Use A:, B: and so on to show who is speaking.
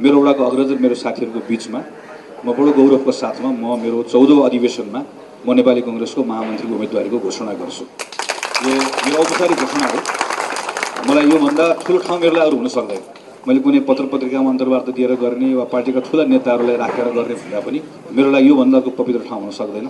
A: मेरो वडाको अग्रज र मेरो साथीहरूको बिचमा म बडो गौरवको साथमा म मेरो चौधौँ अधिवेशनमा म नेपाली कङ्ग्रेसको महामन्त्रीको उम्मेदवारीको घोषणा गर्छु। यो मेरो औपचारिक घोषणा हो। मलाई योभन्दा ठुलो ठाउँ मेरो अरू हुन सक्दैन। मैले कुनै पत्र पत्रिकामा अन्तर्वार्ता दिएर गर्ने वा पार्टीका ठुला नेताहरूलाई राखेर गर्ने भन्दा पनि मेरो लागि योभन्दाको पवित्र ठाउँ हुन सक्दैन।